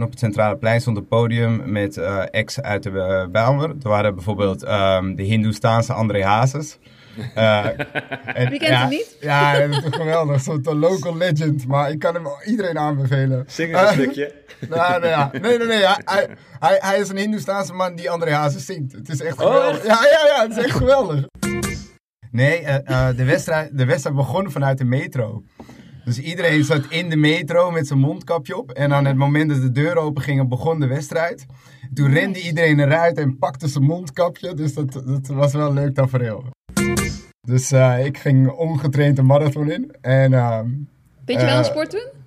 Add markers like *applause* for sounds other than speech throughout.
en op het centrale plein stond een podium met uh, ex uit de uh, Bijlmer. Er waren bijvoorbeeld um, de Hindoestaanse André Hazes. Uh, *laughs* en, Wie kent ja, hem niet? Ja, dat is geweldig. Zo'n local legend. Maar ik kan hem iedereen aanbevelen. Zing eens een stukje. *laughs* Nou, nou, ja. Nee, nee, nee. Ja. Hij, hij, hij is een Hindoestaanse man die André Hazes zingt. Het is echt geweldig. Oh, ja, ja, ja. Het is echt geweldig. Nee, de, wedstrijd, de wedstrijd begon vanuit de metro. Dus iedereen zat in de metro met zijn mondkapje op. En aan het moment dat de deur open ging, begon de wedstrijd. Toen rende iedereen eruit en pakte zijn mondkapje. Dus dat, dat was wel een leuk tafereel. Dus uh, ik ging ongetraind een marathon in. En, uh, Weet je wel een sport doen?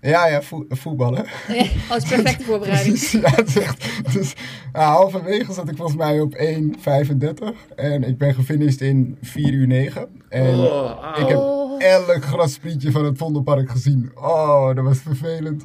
Ja, ja, vo voetballen. Ja, als perfecte *laughs* voorbereiding. dus, ja, het is echt, dus, halverwege zat ik volgens mij op 1,35. En ik ben gefinished in 4 uur 9. En oh, ik heb elk grassprietje van het Vondelpark gezien. Oh, dat was vervelend.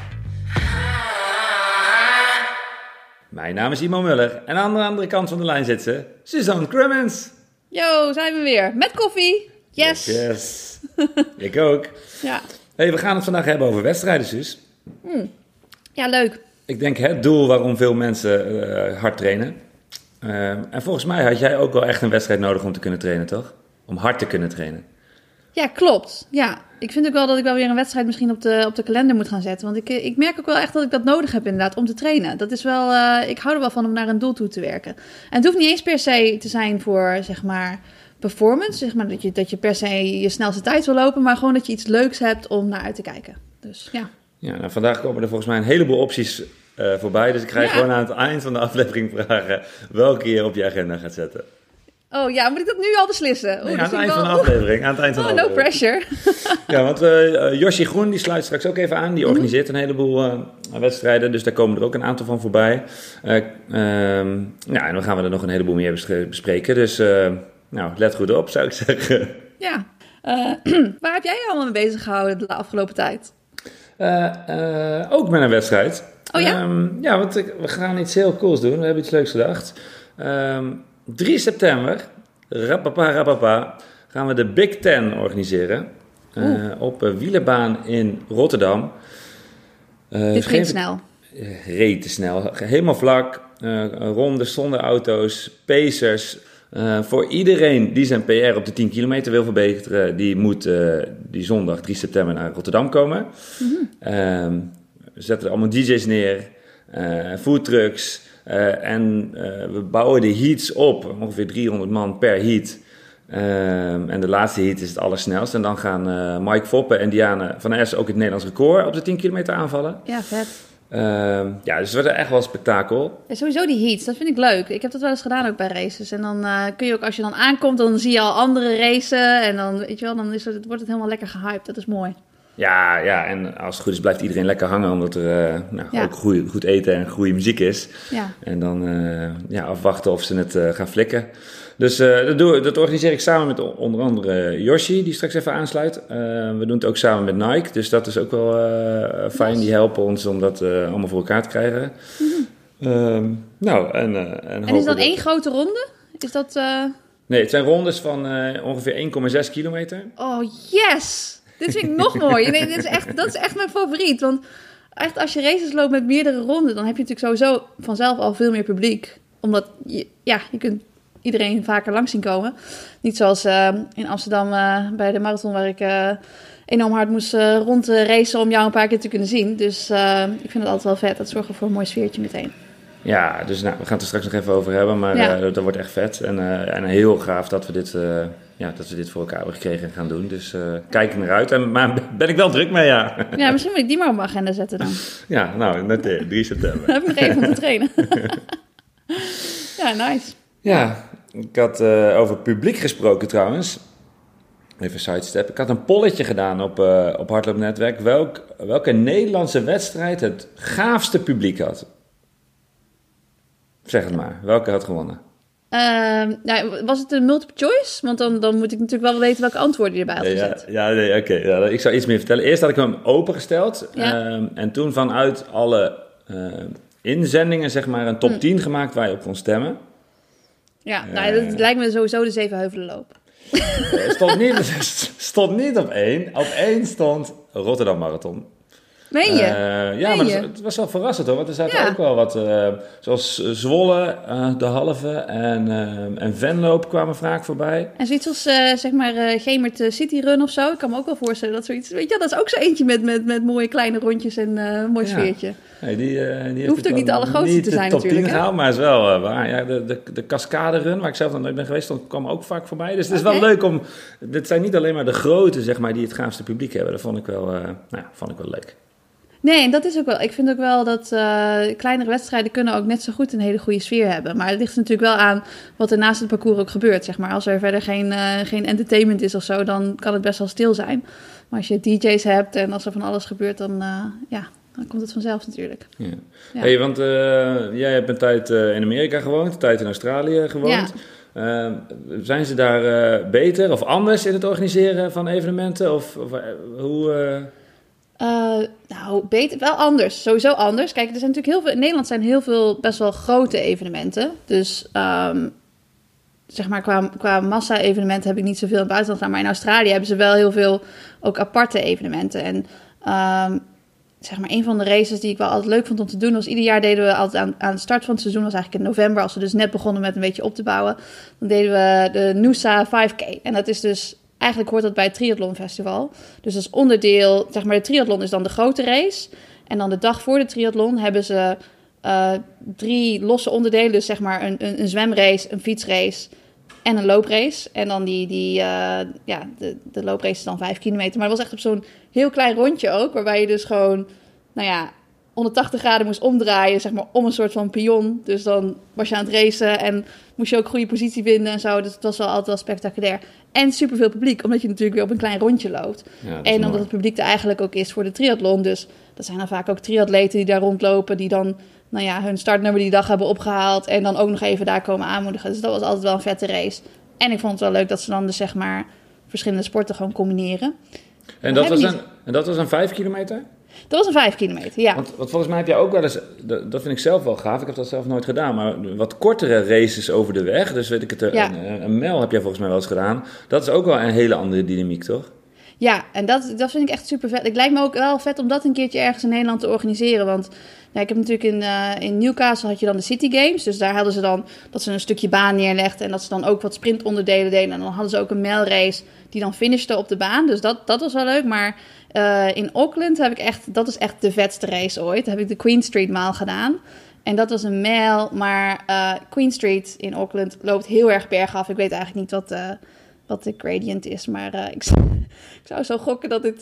Mijn naam is Imo Muller en aan de andere kant van de lijn zit ze, Suzanne Crummins. Yo, zijn we weer. Met koffie. Yes. Yes. *laughs* Ik ook. Ja. Hey, we gaan het vandaag hebben over wedstrijden, Sus. Hmm. Ja, leuk. Ik denk het doel waarom veel mensen uh, hard trainen. Uh, en volgens mij had jij ook wel echt een wedstrijd nodig om te kunnen trainen, toch? Om hard te kunnen trainen. Ja, klopt. Ja, ik vind ook wel dat ik wel weer een wedstrijd misschien op de, op de kalender moet gaan zetten. Want ik, ik merk ook wel echt dat ik dat nodig heb inderdaad om te trainen. Dat is wel, uh, ik hou er wel van om naar een doel toe te werken. En het hoeft niet eens per se te zijn voor, zeg maar, performance. Zeg maar dat je, dat je per se je snelste tijd wil lopen, maar gewoon dat je iets leuks hebt om naar uit te kijken. Dus ja. Ja, nou, vandaag komen er volgens mij een heleboel opties uh, voorbij. Dus ik ga je ja. gewoon aan het eind van de aflevering vragen welke je op je agenda gaat zetten. Oh ja, moet ik dat nu al beslissen? Oh, nee, aan het eind van de aflevering. Aan het eind van oh, de no pressure. ja, want uh, Yoshi Groen die sluit straks ook even aan. Die organiseert een heleboel uh, wedstrijden. Dus daar komen er ook een aantal van voorbij. Uh, ja, en dan gaan we er nog een heleboel meer bespreken. Dus nou, let goed op, zou ik *laughs* zeggen. Ja. *clears throat* waar heb jij je allemaal mee bezig gehouden de afgelopen tijd? ook met een wedstrijd. Oh ja? Um, ja, want we gaan iets heel cools doen. We hebben iets leuks gedacht. Um, 3 september, rapapa, rapapa, gaan we de Big Ten organiseren. Uh, op een wielerbaan in Rotterdam. Uh, Dit ging snel. Reet te snel. Helemaal vlak. Uh, rondes zonder auto's. Pacers. voor iedereen die zijn PR op de 10 kilometer wil verbeteren, die moet die zondag 3 september naar Rotterdam komen. Mm -hmm. we zetten er allemaal DJ's neer, foodtrucks. Uh, en uh, we bouwen de heats op, ongeveer 300 man per heat. Uh, en de laatste heat is het allersnelst. En dan gaan Mike Foppen en Diane van S ook het Nederlands record op de 10 kilometer aanvallen. Ja, vet. Ehm, ja, dus het wordt echt wel een spektakel. Ja, sowieso die heats, dat vind ik leuk. Ik heb dat wel eens gedaan ook bij races. En dan kun je ook, als je dan aankomt, dan zie je al andere racen. En dan, weet je wel, dan is het, wordt het helemaal lekker gehyped. Dat is mooi. Ja, ja, en als het goed is blijft iedereen lekker hangen, omdat er uh, nou, ja. ook goeie, goed eten en goede muziek is. Ja. En dan uh, ja, afwachten of ze het uh, gaan flikken. Dus dat, doe, dat organiseer ik samen met onder andere Yoshi, die straks even aansluit. we doen het ook samen met Nike, dus dat is ook wel fijn. Die helpen ons om dat allemaal voor elkaar te krijgen. Mm -hmm. nou, en, en, en is dat één grote ronde? Is dat... Nee, het zijn rondes van ongeveer 1,6 kilometer. Oh, yes! Dit vind ik nog mooier. Nee, dit is echt, dat is echt mijn favoriet. Want echt als je races loopt met meerdere ronden, dan heb je natuurlijk sowieso vanzelf al veel meer publiek. Omdat je, ja, je kunt iedereen vaker langs zien komen. Niet zoals uh, in Amsterdam uh, bij de marathon waar ik uh, enorm hard moest rondracen om jou een paar keer te kunnen zien. Dus ik vind het altijd wel vet. Dat zorgt voor een mooi sfeertje meteen. Ja, dus nou, we gaan het er straks nog even over hebben, maar Ja. eh, dat wordt echt vet. En, eh, en heel gaaf dat we, dit, eh, ja, dat we dit voor elkaar hebben gekregen en gaan doen. Dus eh, kijk naar uit. En, maar ben ik wel druk mee, ja. Ja, misschien moet ik die maar op mijn agenda zetten dan. *laughs* Ja, nou, noteer, 3 september. Dan heb ik nog even om te trainen. ja, nice. Ja, ik had eh, over publiek gesproken trouwens. Even sidestep. Ik had een polletje gedaan op, eh op Hardloopnetwerk. Welk, welke Nederlandse wedstrijd het gaafste publiek had? Zeg het maar. Welke had gewonnen? Ehm, nou, was het een multiple choice? Want dan, dan moet ik natuurlijk wel weten welke antwoorden je erbij had Ja, gezet. ja, nee, oké. Ja, ik zou iets meer vertellen. Eerst had ik hem opengesteld. Ja. ehm, en toen vanuit alle ehm, inzendingen, zeg maar, een top Hm. 10 gemaakt waar je op kon stemmen. Ja, Ja, nou, ja, dat ja. lijkt me sowieso de lopen. Eh, stond, niet, *laughs* *laughs* stond niet op één. Op één stond Rotterdam Marathon. Meen je? Eh, ja, Meen maar je? het was wel verrassend hoor. Want er zaten Ja. ook wel wat, eh, zoals Zwolle, eh, de halve en, en Venloop kwamen vaak voorbij. En zoiets als, zeg maar, Gemert City Run of zo. Ik kan me ook wel voorstellen dat zoiets... Weet je, dat is ook zo eentje met, met, met mooie kleine rondjes en een mooi Ja. sfeertje. Nee, die, die Hoeft ook niet de allergrootste niet te zijn de top natuurlijk, 10 hè? gehaald, maar is wel waar. Ja, de, de, de Cascade Run, waar ik zelf nog nooit ben geweest, kwam ook vaak voorbij. Dus het is wel leuk om... Dit zijn niet alleen maar de grote, zeg maar, die het gaafste publiek hebben. Dat vond ik wel, nou, vond ik wel leuk. Nee, en dat is ook wel. Ik vind ook wel dat eh, kleinere wedstrijden kunnen ook net zo goed een hele goede sfeer hebben. Maar het ligt natuurlijk wel aan wat er naast het parcours ook gebeurt. Zeg maar. Als er verder geen, eh, geen entertainment is of zo, dan kan het best wel stil zijn. Maar als je DJ's hebt en als er van alles gebeurt, dan, eh, ja, dan komt het vanzelf natuurlijk. Ja. Ja. Hey, want jij hebt een tijd in Amerika gewoond, een tijd in Australië gewoond. Eh, zijn ze daar beter of anders in het organiseren van evenementen? Of, of, hoe... eh, nou, beter, wel anders. Sowieso anders. Kijk, er zijn natuurlijk heel veel. In Nederland zijn heel veel best wel grote evenementen. Dus ehm, zeg maar, qua, qua massa-evenementen heb ik niet zoveel in het buitenland gedaan. Maar in Australië hebben ze wel heel veel ook aparte evenementen. En ehm, zeg maar, een van de races die ik wel altijd leuk vond om te doen, was ieder jaar deden we altijd aan, aan de start van het seizoen, was eigenlijk in november, als we dus net begonnen met een beetje op te bouwen, dan deden we de Noosa 5K. En dat is dus, eigenlijk hoort dat bij het Triathlon Festival. Dus als onderdeel, zeg maar, de triathlon is dan de grote race. En dan de dag voor de triathlon hebben ze eh, drie losse onderdelen. Dus zeg maar een, een, een zwemrace, een fietsrace en een looprace. En dan die, die eh, ja, de, de looprace is dan vijf kilometer. Maar het was echt op zo'n heel klein rondje ook. Waarbij je dus gewoon, nou ja, 180 graden moest omdraaien, zeg maar, om een soort van pion. Dus dan was je aan het racen en moest je ook goede positie vinden en zo. Dus het was wel altijd wel spectaculair. En superveel publiek, omdat je natuurlijk weer op een klein rondje loopt. ja, En omdat het publiek er eigenlijk ook is voor de triathlon. Dus dat zijn dan vaak ook triatleten die daar rondlopen, die dan nou ja, hun startnummer die dag hebben opgehaald en dan ook nog even daar komen aanmoedigen. Dus dat was altijd wel een vette race. En ik vond het wel leuk dat ze dan dus zeg maar verschillende sporten gewoon combineren. En dat, was een, en dat was een vijf kilometer? Dat was een vijf kilometer, ja. Want, want volgens mij heb jij ook wel eens, dat, dat vind ik zelf wel gaaf, ik heb dat zelf nooit gedaan, maar wat kortere races over de weg, dus weet ik het, Ja. een, een mijl heb jij volgens mij wel eens gedaan, dat is ook wel een hele andere dynamiek, toch? Ja, en dat, dat vind ik echt super vet. Het lijkt me ook wel vet om dat een keertje ergens in Nederland te organiseren. Want ja, ik heb natuurlijk in, eh, in Newcastle had je dan de City Games. Dus daar hadden ze dan dat ze een stukje baan neerlegden. En dat ze dan ook wat sprintonderdelen deden. En dan hadden ze ook een mijlrace die dan finishte op de baan. Dus dat, dat was wel leuk. Maar eh, in Auckland heb ik echt, dat is echt de vetste race ooit. Daar heb ik de Queen Street Maal gedaan. En dat was een mijl, maar eh, Queen Street in Auckland loopt heel erg bergaf. Ik weet eigenlijk niet wat, wat de gradient is, maar eh, ik, zou *laughs* zo gokken dat dit...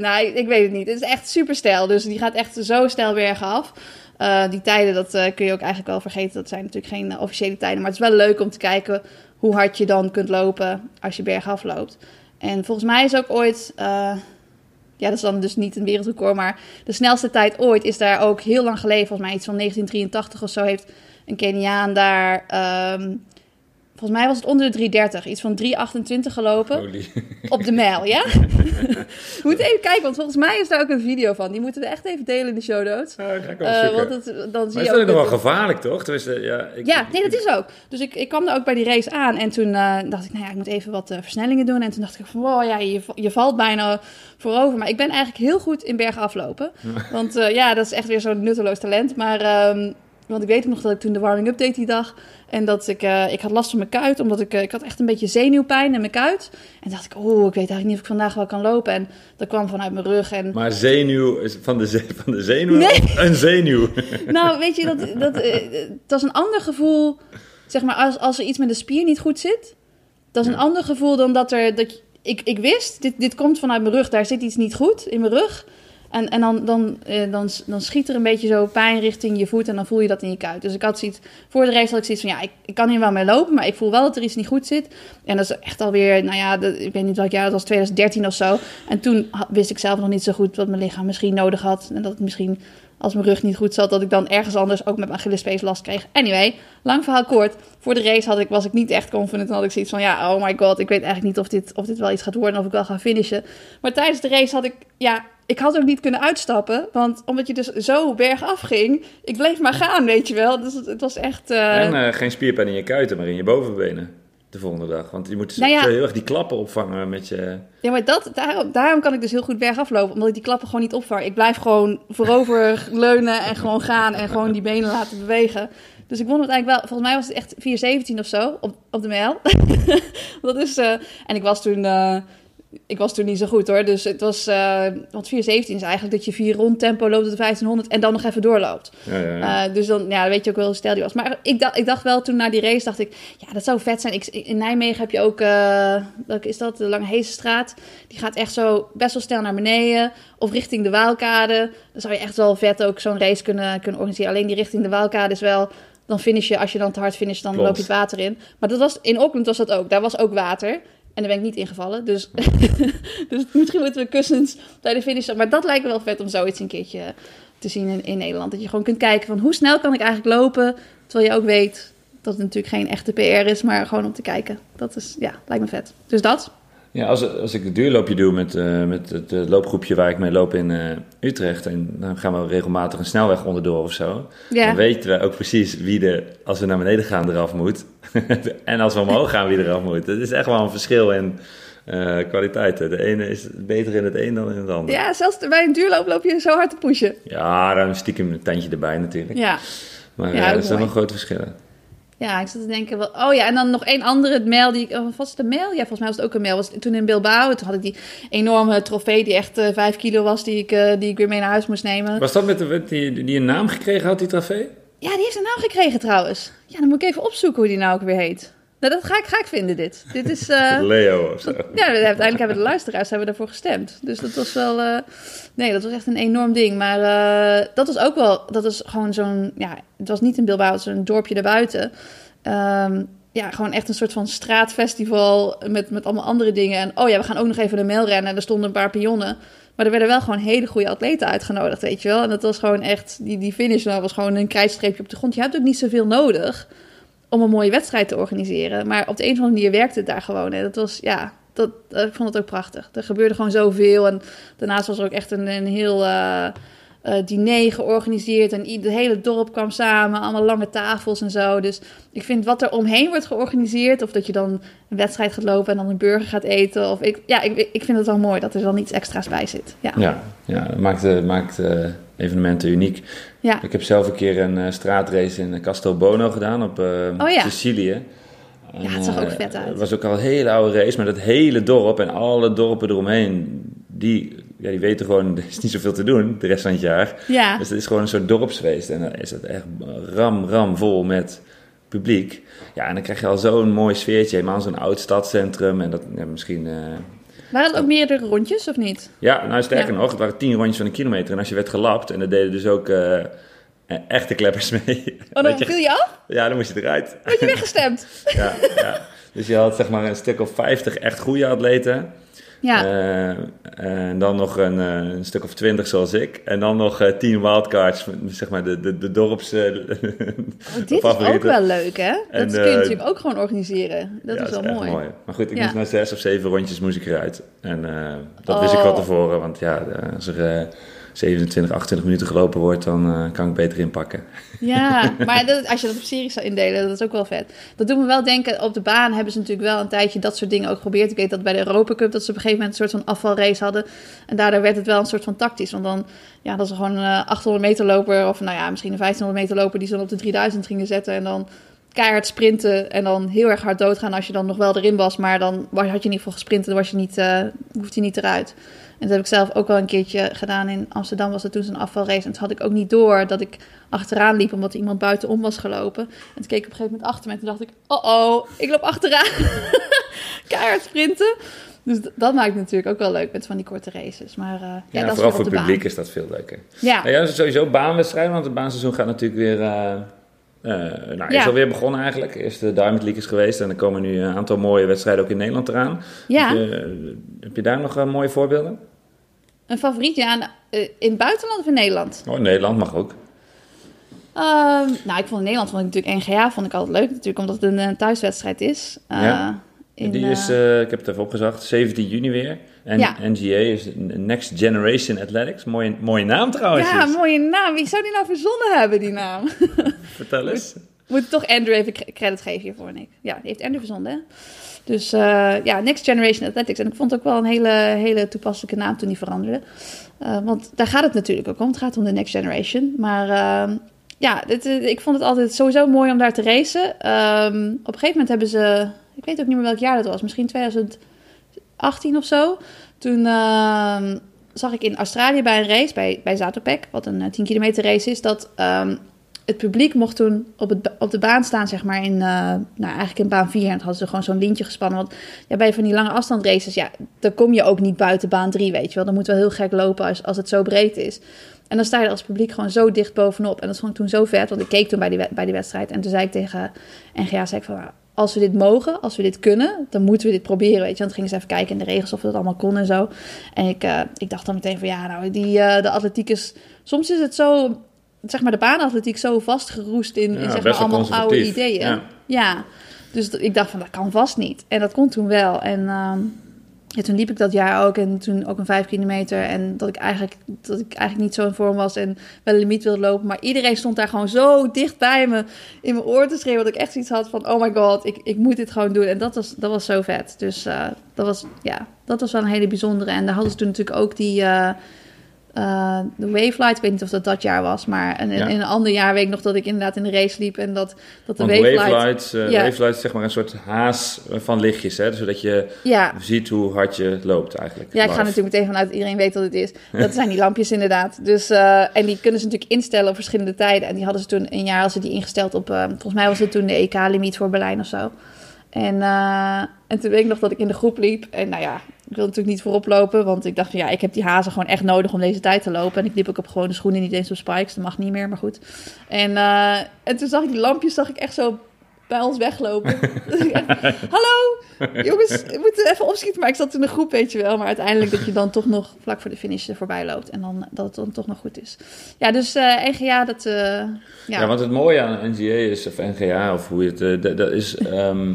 nou, ik weet het niet. Het is echt super stijl, dus die gaat echt zo snel bergaf. Eh die tijden, dat kun je ook eigenlijk wel vergeten. Dat zijn natuurlijk geen officiële tijden, maar het is wel leuk om te kijken hoe hard je dan kunt lopen als je bergaf loopt. En volgens mij is ook ooit... ja, dat is dan dus niet een wereldrecord, maar de snelste tijd ooit is daar ook heel lang geleden, volgens mij iets van 1983 of zo, heeft een Keniaan daar, ehm, volgens mij was het onder de 330, iets van 328 gelopen Holy. op de mijl, ja? *laughs* We moeten even kijken, want volgens mij is daar ook een video van. Die moeten we echt even delen in de show notes. Dat Eh, want het, dan zie maar je is dat ook nog wel gevaarlijk, toch? Tenminste, ja, ik, ja, nee, dat is ook. Dus ik, ik kwam daar ook bij die race aan en toen eh, dacht ik, nou ja, ik moet even wat eh, versnellingen doen. En toen dacht ik van, wow, ja, je, je valt bijna voorover. Maar ik ben eigenlijk heel goed in bergen aflopen. Want ja, dat is echt weer zo'n nutteloos talent. Maar ehm, want ik weet ook nog dat ik toen de warming-up deed die dag. En dat ik, eh, ik had last van mijn kuit, omdat ik, eh, ik had echt een beetje zenuwpijn in mijn kuit. En dacht ik, oh, ik weet eigenlijk niet of ik vandaag wel kan lopen. En dat kwam vanuit mijn rug. En Maar zenuw, is van de, van de zenuw? Nee. Een zenuw. *laughs* nou, weet je, dat, dat, eh, dat is een ander gevoel. Zeg maar, als, als er iets met de spier niet goed zit. Dat is een Ja. ander gevoel dan dat er. Dat ik, ik wist, dit, dit komt vanuit mijn rug. Daar zit iets niet goed in mijn rug. En, en dan, dan, eh, dan, dan schiet er een beetje zo pijn richting je voet. En dan voel je dat in je kuit. Dus ik had zoiets. Voor de race had ik zoiets van: ja, ik, kan hier wel mee lopen. Maar ik voel wel dat er iets niet goed zit. En dat is echt alweer. Nou ja, ik weet niet welk jaar. Dat was 2013 of zo. En toen wist ik zelf nog niet zo goed wat mijn lichaam misschien nodig had. En dat het misschien als mijn rug niet goed zat, dat ik dan ergens anders ook met mijn Achillespees last kreeg. Anyway, lang verhaal kort. Voor de race had ik, was ik niet echt confident. Dan had ik zoiets van, ja, oh my god, ik weet eigenlijk niet of dit, of dit wel iets gaat worden. Of ik wel ga finishen. Maar tijdens de race had ik, ja, ik had ook niet kunnen uitstappen. Want omdat je dus zo bergaf ging, ik bleef maar gaan, weet je wel. Dus het, het was echt... eh, En eh, geen spierpijn in je kuiten, maar in je bovenbenen. De volgende dag. Want je moet Nou ja. zo heel erg die klappen opvangen met je... Ja, maar dat, daarom, daarom kan ik dus heel goed bergaf lopen. Omdat ik die klappen gewoon niet opvang. Ik blijf gewoon voorover *laughs* leunen en gewoon gaan. En gewoon die benen laten bewegen. Dus ik won het eigenlijk wel. Volgens mij was het echt 4,17 of zo op, op de mijl. *laughs* dat is, eh, en ik was toen... eh, ik was toen niet zo goed hoor. Dus het was... eh want 4,17 is eigenlijk dat je vier rond tempo loopt op de 1500. En dan nog even doorloopt. Ja, ja, ja. Uh, dus dan ja, dan weet je ook wel hoe stijl die was. Maar ik dacht, ik dacht wel toen na die race, dacht ik, ja, dat zou vet zijn. Ik, in Nijmegen heb je ook, eh, welke is dat? De Lange Hezenstraat. Die gaat echt zo best wel snel naar beneden. Of richting de Waalkade. Dan zou je echt wel vet ook zo'n race kunnen, kunnen organiseren. Alleen die richting de Waalkade is wel... Dan finish je, als je dan te hard finisht, dan Klopt. loop je het water in. Maar dat was, in Auckland was dat ook. Daar was ook water. En daar ben ik niet ingevallen. Dus, *laughs* dus misschien moeten we kussens bij de finish. Maar dat lijkt me wel vet om zoiets een keertje te zien in, in Nederland. Dat je gewoon kunt kijken van hoe snel kan ik eigenlijk lopen. Terwijl je ook weet dat het natuurlijk geen echte PR is, maar gewoon om te kijken. Dat is, ja, lijkt me vet. Dus dat. Ja, als, als ik het duurloopje doe met, eh, met het eh, loopgroepje waar ik mee loop in eh, Utrecht... en dan gaan we regelmatig een snelweg onderdoor of zo... Ja. dan weten we ook precies wie er, als we naar beneden gaan, eraf moet. *laughs* en als we omhoog gaan, wie eraf moet. Het is echt wel een verschil in kwaliteiten. De ene is beter in het een dan in het ander. Ja, zelfs bij een duurloop loop je zo hard te pushen. Ja, dan stiekem een tandje erbij natuurlijk. Ja. Maar Ja, er zijn mooi. wel grote verschillen. Ja, ik zat te denken, wel, oh ja, en dan nog één andere mail die ik, oh, was het een mail? Ja, volgens mij was het ook een mail. Was toen in Bilbao, toen had ik die enorme trofee die echt eh, vijf kilo was, die ik, eh, die ik weer mee naar huis moest nemen. Was dat met de, die, die een naam gekregen had, die trofee? Ja, die heeft een naam gekregen trouwens. Ja, dan moet ik even opzoeken hoe die nou ook weer heet. Nou, dat ga ik, ga ik vinden, dit. Dit is... *laughs* eh, Leo of zo. Ja, uiteindelijk hebben de luisteraars hebben daarvoor gestemd. Dus dat was wel... eh, nee, dat was echt een enorm ding. Maar eh, dat was ook wel... Dat was gewoon zo'n... Ja, het was niet in Bilbao, het was een dorpje daarbuiten. Ehm, ja, gewoon echt een soort van straatfestival met, met allemaal andere dingen. En oh ja, we gaan ook nog even de mail rennen. En er stonden een paar pionnen. Maar er werden wel gewoon hele goede atleten uitgenodigd, weet je wel. En dat was gewoon echt... Die, die finish nou, was gewoon een krijtstreepje op de grond. Je hebt ook niet zoveel nodig om een mooie wedstrijd te organiseren. Maar op de een of andere manier werkte het daar gewoon. En dat was, ja, dat, eh, ik vond het ook prachtig. Er gebeurde gewoon zoveel. En daarnaast was er ook echt een, een heel eh, eh, diner georganiseerd. En het hele dorp kwam samen. Allemaal lange tafels en zo. Dus ik vind wat er omheen wordt georganiseerd. Of dat je dan een wedstrijd gaat lopen en dan een burger gaat eten. Of ik, ja, ik, ik vind het wel mooi dat er dan iets extra's bij zit. Ja, Ja, ja dat maakt, maakt evenementen uniek. Ja. Ik heb zelf een keer een eh, straatrace in Castelbono gedaan op eh, Oh ja. Sicilië. Ja, het zag ook eh, vet uit. Het was ook al een hele oude race, maar dat hele dorp en alle dorpen eromheen, die, ja, die weten gewoon, *laughs* er is niet zoveel te doen de rest van het jaar. ja. Dus het is gewoon een soort dorpsfeest en dan is het echt ram, ram vol met publiek. Ja, en dan krijg je al zo'n mooi sfeertje, helemaal zo'n oud stadcentrum en dat ja, misschien... eh, Waren het ook meerdere rondjes of niet? ja, nou sterker Ja. nog, het waren tien rondjes van een kilometer. En als je werd gelapt, en dat deden dus ook eh, eh, echte kleppers mee. Oh, *laughs* dan je- viel je af? ja, dan moest je eruit. Word je weggestemd? *laughs* ja, ja. Dus je had zeg maar een stuk of 50 echt goede atleten. Ja. Eh, en dan nog een, eh, een stuk of 20 zoals ik. En dan nog eh 10 wildcards, zeg maar de, de, de dorps... eh, Oh, *laughs* dit is ook wel leuk, hè? Dat En, kun je eh, natuurlijk ook gewoon organiseren. Dat ja, is wel echt mooi. Maar goed, ik Ja. moest na zes of zeven rondjes moest ik eruit. En eh, dat Oh. wist ik wel tevoren, want ja, als er eh, 27, 28 minuten gelopen wordt, dan uh, kan ik beter inpakken. Ja, *laughs* maar dat, als je dat op series zou indelen, dat is ook wel vet. Dat doet me wel denken, op de baan hebben ze natuurlijk wel een tijdje dat soort dingen ook geprobeerd. Ik weet dat bij de Europa Cup dat ze op een gegeven moment een soort van afvalrace hadden. En daardoor werd het wel een soort van tactisch. Want dan, ja, dat is gewoon een 800 meter loper, of nou ja, misschien een 1500 meter loper die ze dan op de 3000 gingen zetten. En dan keihard sprinten en dan heel erg hard doodgaan als je dan nog wel erin was. Maar dan had je in ieder geval gesprint en dan was je niet, uh, hoefde je niet eruit. En dat heb ik zelf ook wel een keertje gedaan. In Amsterdam was het toen zo'n afvalrace. En toen had ik ook niet door dat ik achteraan liep omdat iemand buitenom was gelopen. En toen keek ik op een gegeven moment achter me en toen dacht ik... Oh oh, ik loop achteraan. *laughs* Keihard sprinten. Dus dat maakt het natuurlijk ook wel leuk met van die korte races. Maar uh, ja, ja dat vooral is voor het publiek baan. is dat veel leuker. Ja. Nou ja, dat sowieso baanwedstrijden, want het baanseizoen gaat natuurlijk weer... Uh, uh, nou, Ja. is alweer begonnen eigenlijk. Eerst de Diamond League is geweest en er komen nu een aantal mooie wedstrijden ook in Nederland eraan. Ja. Heb, je, heb je daar nog uh, mooie voorbeelden? Een favoriet ja, aan- eh, in het buitenland of in Nederland? Oh, Nederland mag ook. Ehm, nou, ik vond in Nederland vond ik natuurlijk NGA vond ik altijd leuk. Natuurlijk omdat het een, eh, thuiswedstrijd is. Eh, Ja. in, Die is, eh, ik heb het even opgezocht, 17 juni weer. En Ja. NGA is Next Generation Athletics. Mooie, mooie naam trouwens. ja, mooie naam. Wie zou die nou verzonnen hebben, die naam? *laughs* Vertel eens. Moet toch Andrew even cre- credit geven hiervoor, Nick. Ja, die heeft Andrew verzonden, hè? Dus eh, ja, Next Generation Athletics. En ik vond het ook wel een hele, hele toepasselijke naam toen die veranderde. Eh, want daar gaat het natuurlijk ook om. Het gaat om de Next Generation. Maar ehm, ja, dit, eh, ik vond het altijd sowieso mooi om daar te racen. Ehm, op een gegeven moment hebben ze... Ik weet ook niet meer welk jaar dat was. Misschien 2018 of zo. Toen ehm, zag ik in Australië bij een race, bij, bij Zatopek... wat een eh, 10 kilometer race is... dat ehm, het publiek mocht toen op, het, op de baan staan, zeg maar, in, eh, nou, eigenlijk in baan 4. En toen hadden ze gewoon zo'n lintje gespannen. Want ja, bij van die lange afstandraces, ja, dan kom je ook niet buiten baan 3, weet je wel. Dan moet wel heel gek lopen als, als het zo breed is. En dan sta je als publiek gewoon zo dicht bovenop. En dat vond ik toen zo vet, want ik keek toen bij die, bij die wedstrijd. En toen zei ik tegen NGA, zei ik van, nou, als we dit mogen, als we dit kunnen, dan moeten we dit proberen, weet je. Want gingen ze even kijken in de regels of we dat allemaal kon en zo. En ik, eh, ik dacht dan meteen van, ja, nou, die, eh, de atletiek is... Soms is het zo, zeg maar, de baanatletiek zo vastgeroest in, Ja, in zeg maar, allemaal oude ideeën. Ja. Ja. dus ik dacht van, dat kan vast niet. En dat kon toen wel. En ehm, ja, toen liep ik dat jaar ook en toen ook een vijf kilometer. En dat ik eigenlijk, dat ik eigenlijk niet zo in vorm was en wel een limiet wilde lopen. Maar iedereen stond daar gewoon zo dicht bij me in mijn oor te schreeuwen. Dat ik echt zoiets had van, oh my god, ik, ik moet dit gewoon doen. En dat was, dat was zo vet. Dus eh, dat, was, ja, dat was wel een hele bijzondere. En daar hadden ze toen natuurlijk ook die... eh, eh, de Wavelight, ik weet niet of dat dat jaar was, maar in, Ja. in een ander jaar weet ik nog dat ik inderdaad in de race liep en dat, dat de Want Wavelight... wavelights, eh wavelights is zeg maar een soort haas van lichtjes, hè? zodat je Ja, ziet hoe hard je loopt eigenlijk. Ja, ik ga natuurlijk meteen vanuit iedereen weet wat het is. *laughs* Dat zijn die lampjes inderdaad. Dus, eh, en die kunnen ze natuurlijk instellen op verschillende tijden. En die hadden ze toen een jaar als ze die ingesteld op... volgens mij was het toen de EK-limiet voor Berlijn of zo. En, eh, en toen weet ik nog dat ik in de groep liep. En nou ja, ik wilde natuurlijk niet voorop lopen. Want ik dacht van ja, ik heb die hazen gewoon echt nodig om deze tijd te lopen. En ik liep ook op gewone schoenen, niet eens op spikes. Dat mag niet meer, maar goed. En, eh, en toen zag ik die lampjes, zag ik echt zo bij ons weglopen. *laughs* *laughs* Hallo, jongens, we moeten even opschieten. Maar ik zat in de groep, weet je wel. Maar uiteindelijk dat je dan toch nog vlak voor de finish er voorbij loopt. En dan, dat het dan toch nog goed is. Ja, dus eh NGA, dat... eh, ja. Ja. want het mooie aan NGA is, of NGA, of hoe je het, dat, dat is, ehm,